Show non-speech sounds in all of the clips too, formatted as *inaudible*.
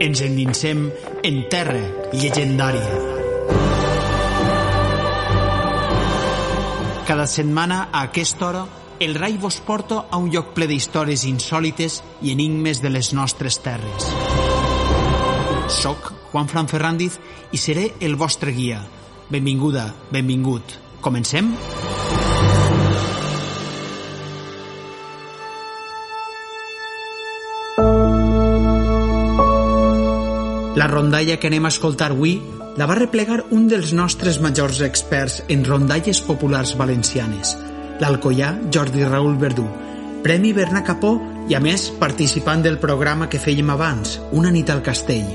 ens endinsem en terra llegendària. Cada setmana, a aquesta hora, el Rai vos porta a un lloc ple d'històries insòlites i enigmes de les nostres terres. Soc Juan Fran Ferrandiz i seré el vostre guia. Benvinguda, benvingut. Comencem? La rondalla que anem a escoltar avui la va replegar un dels nostres majors experts en rondalles populars valencianes, l'alcoià Jordi Raül Verdú, Premi Bernat Capó i, a més, participant del programa que fèiem abans, Una nit al castell.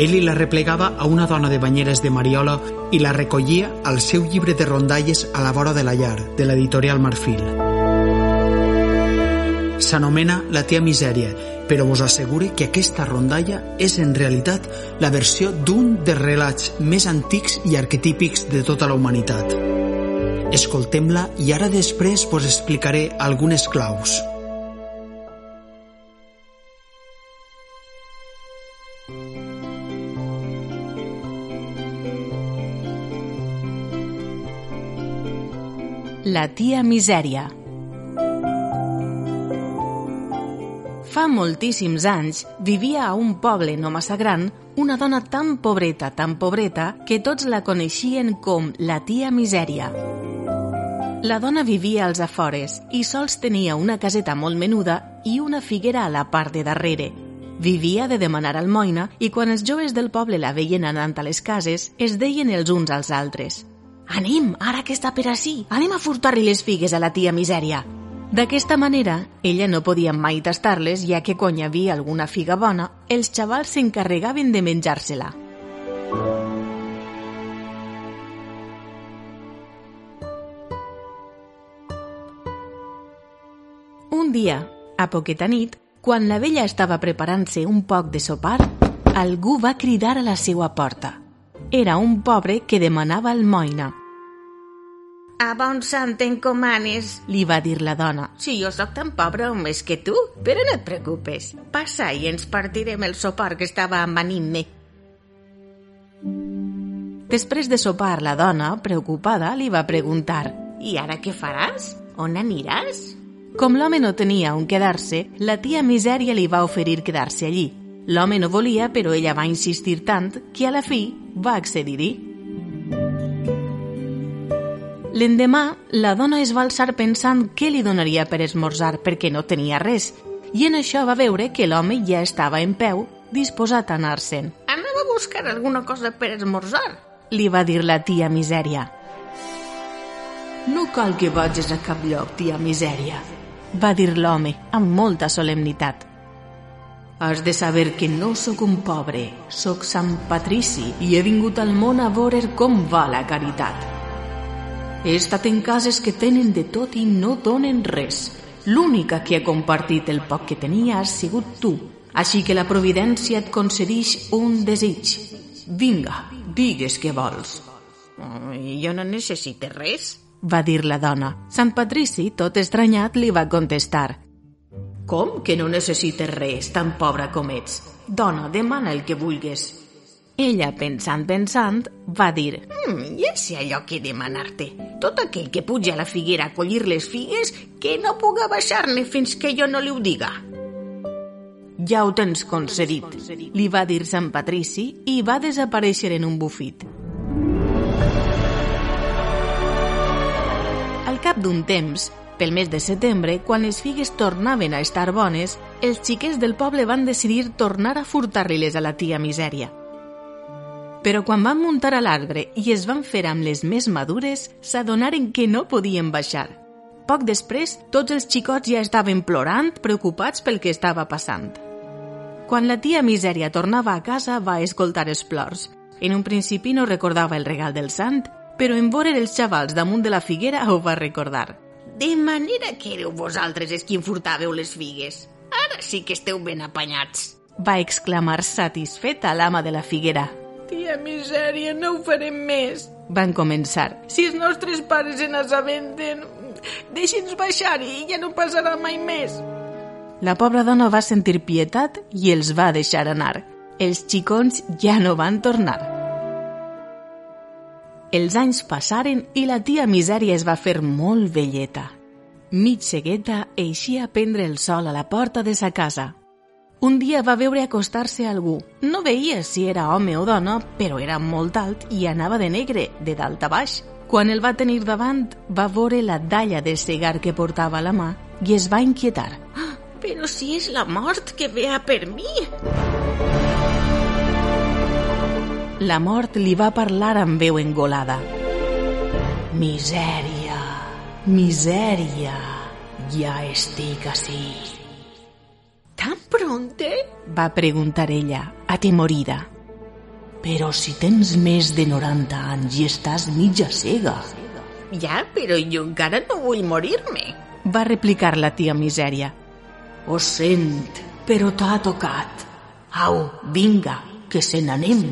Ell la replegava a una dona de banyeres de Mariola i la recollia al seu llibre de rondalles a la vora de la llar, de l'editorial Marfil. S'anomena La tia misèria però us assegure que aquesta rondalla és en realitat la versió d'un dels relats més antics i arquetípics de tota la humanitat. Escoltem-la i ara després vos explicaré algunes claus. La tia misèria Fa moltíssims anys vivia a un poble no massa gran una dona tan pobreta, tan pobreta, que tots la coneixien com la tia misèria. La dona vivia als afores i sols tenia una caseta molt menuda i una figuera a la part de darrere. Vivia de demanar almoina i quan els joves del poble la veien anant a les cases, es deien els uns als altres. Anem, ara que està per ací, anem a furtar-li les figues a la tia misèria. D'aquesta manera, ella no podia mai tastar-les, ja que quan hi havia alguna figa bona, els xavals s'encarregaven de menjar-se-la. Un dia, a poqueta nit, quan la vella estava preparant-se un poc de sopar, algú va cridar a la seva porta. Era un pobre que demanava almoina. A bon sant encomanes, li va dir la dona. Si jo sóc tan pobre o més que tu, però no et preocupes. Passa i ens partirem el sopar que estava amanint-me. Després de sopar, la dona, preocupada, li va preguntar I ara què faràs? On aniràs? Com l'home no tenia on quedar-se, la tia Misèria li va oferir quedar-se allí. L'home no volia, però ella va insistir tant que a la fi va accedir-hi. L'endemà, la dona es va alçar pensant què li donaria per esmorzar perquè no tenia res, i en això va veure que l'home ja estava en peu, disposat a anar-se'n. Anava a buscar alguna cosa per esmorzar, li va dir la tia Misèria. No cal que vagis a cap lloc, tia Misèria, va dir l'home amb molta solemnitat. Has de saber que no sóc un pobre, sóc Sant Patrici i he vingut al món a veure com va la caritat. He estat en cases que tenen de tot i no donen res. L'única que ha compartit el poc que tenia has sigut tu, així que la providència et concedeix un desig. Vinga, digues què vols. Oh, jo no necessito res, va dir la dona. Sant Patrici, tot estranyat, li va contestar. Com que no necessites res, tan pobra com ets? Dona, demana el que vulgues. Ella, pensant, pensant, va dir mm, ja sé allò que demanar-te. Tot aquell que puja a la figuera a collir les figues, que no puga baixar-ne fins que jo no li ho diga. Ja ho tens concedit, li va dir Sant Patrici i va desaparèixer en un bufit. Al cap d'un temps, pel mes de setembre, quan les figues tornaven a estar bones, els xiquets del poble van decidir tornar a furtar-li-les a la tia Misèria. Però quan van muntar a l'arbre i es van fer amb les més madures, s'adonaren que no podien baixar. Poc després, tots els xicots ja estaven plorant, preocupats pel que estava passant. Quan la tia Misèria tornava a casa, va escoltar els plors. En un principi no recordava el regal del sant, però en veure els xavals damunt de la figuera ho va recordar. De manera que éreu vosaltres els qui enfurtàveu les figues. Ara sí que esteu ben apanyats. Va exclamar satisfeta l'ama de la figuera. Tia misèria, no ho farem més. Van començar. Si els nostres pares se n'assabenten, deixi'ns baixar i ja no passarà mai més. La pobra dona va sentir pietat i els va deixar anar. els xicons ja no van tornar. Els anys passaren i la tia Misèria es va fer molt velleta. Mig cegueta eixia a prendre el sol a la porta de sa casa. Un dia va veure acostar-se algú. No veia si era home o dona, però era molt alt i anava de negre, de dalt a baix. Quan el va tenir davant, va veure la dalla de cigar que portava a la mà i es va inquietar. Ah, però si és la mort que ve a per mi! La mort li va parlar amb veu engolada. Misèria, misèria, ja estic ací. Pronte? Va preguntar ella, atemorida. Però si tens més de 90 anys i estàs mitja cega. Ja, però jo encara no vull morir-me. Va replicar la tia Misèria. Ho sent, però t'ha tocat. Au, vinga, que se n'anem.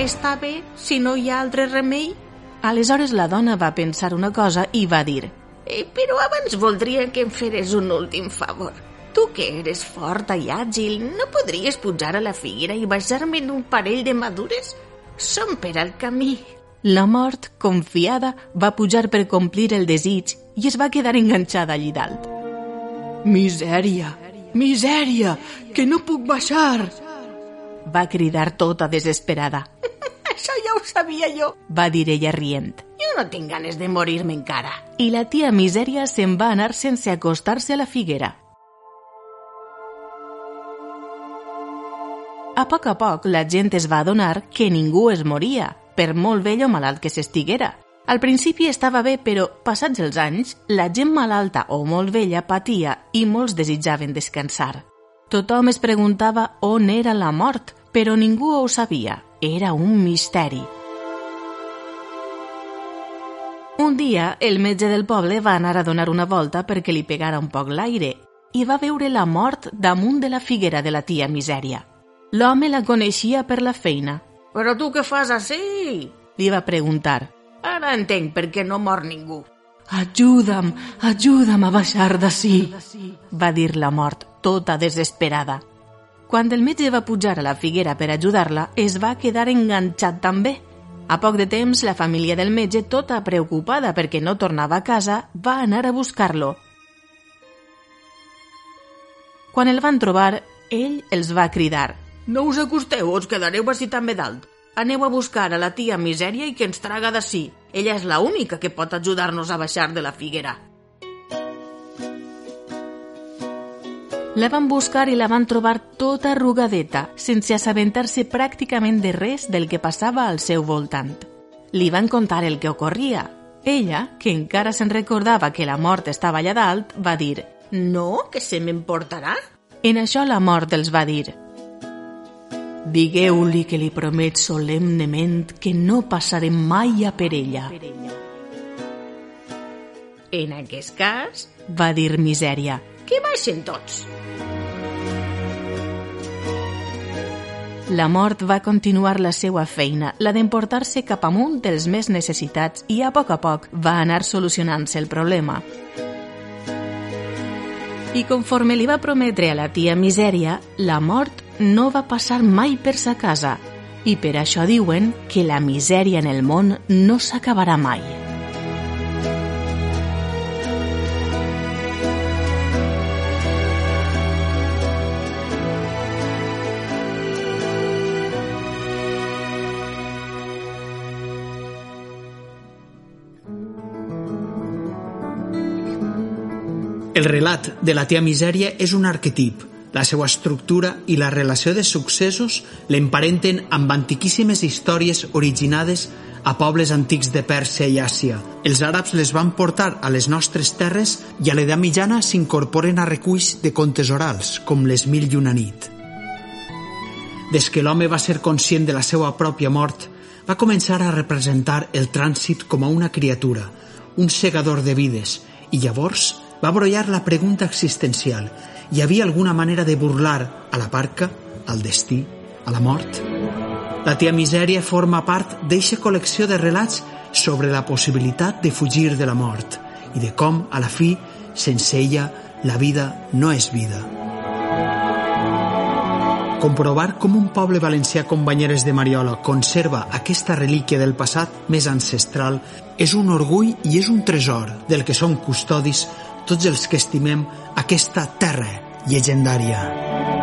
Està bé, si no hi ha altre remei? Aleshores la dona va pensar una cosa i va dir eh, Però abans voldria que em feres un últim favor. Tu que eres forta i àgil, no podries pujar a la figuera i baixar-me en un parell de madures? Som per al camí. La mort, confiada, va pujar per complir el desig i es va quedar enganxada allí dalt. Misèria, misèria, que no puc baixar! Va cridar tota desesperada. *laughs* Això ja ho sabia jo, va dir ella rient. Jo no tinc ganes de morir-me encara. I la tia Misèria se'n va anar sense acostar-se a la figuera. A poc a poc, la gent es va adonar que ningú es moria, per molt vell o malalt que s'estiguera. Al principi estava bé, però, passats els anys, la gent malalta o molt vella patia i molts desitjaven descansar. Tothom es preguntava on era la mort, però ningú ho sabia. Era un misteri. Un dia, el metge del poble va anar a donar una volta perquè li pegara un poc l'aire i va veure la mort damunt de la figuera de la tia Misèria. L'home la coneixia per la feina. Però tu què fas així? Li va preguntar. Ara entenc per què no mor ningú. Ajuda'm, ajuda'm a baixar d'ací, va dir la mort, tota desesperada. Quan el metge va pujar a la figuera per ajudar-la, es va quedar enganxat també. A poc de temps, la família del metge, tota preocupada perquè no tornava a casa, va anar a buscar-lo. Quan el van trobar, ell els va cridar. No us acosteu us quedareu així també dalt. Aneu a buscar a la tia Misèria i que ens traga d'ací. Ella és la única que pot ajudar-nos a baixar de la figuera. La van buscar i la van trobar tota arrugadeta, sense assabentar-se pràcticament de res del que passava al seu voltant. Li van contar el que ocorria. Ella, que encara se'n recordava que la mort estava allà dalt, va dir «No, que se m'emportarà?» En això la mort els va dir Digueu-li que li promet solemnement que no passarem mai a per ella. En aquest cas, va dir Misèria, que baixen tots. La mort va continuar la seva feina, la d'emportar-se cap amunt dels més necessitats i a poc a poc va anar solucionant-se el problema. I conforme li va prometre a la tia Misèria, la mort no va passar mai per sa casa i per això diuen que la misèria en el món no s'acabarà mai. El relat de la tia misèria és un arquetip, la seva estructura i la relació de successos l'emparenten amb antiquíssimes històries originades a pobles antics de Pèrsia i Àsia. Els àrabs les van portar a les nostres terres i a l'edat mitjana s'incorporen a reculls de contes orals, com les Mil i una nit. Des que l'home va ser conscient de la seva pròpia mort, va començar a representar el trànsit com a una criatura, un segador de vides, i llavors va brollar la pregunta existencial hi havia alguna manera de burlar a la parca, al destí, a la mort? La tia Misèria forma part d'eixa col·lecció de relats sobre la possibilitat de fugir de la mort i de com, a la fi, sense ella, la vida no és vida. Comprovar com un poble valencià com Banyeres de Mariola conserva aquesta relíquia del passat més ancestral és un orgull i és un tresor del que som custodis tots els que estimem aquesta terra llegendària.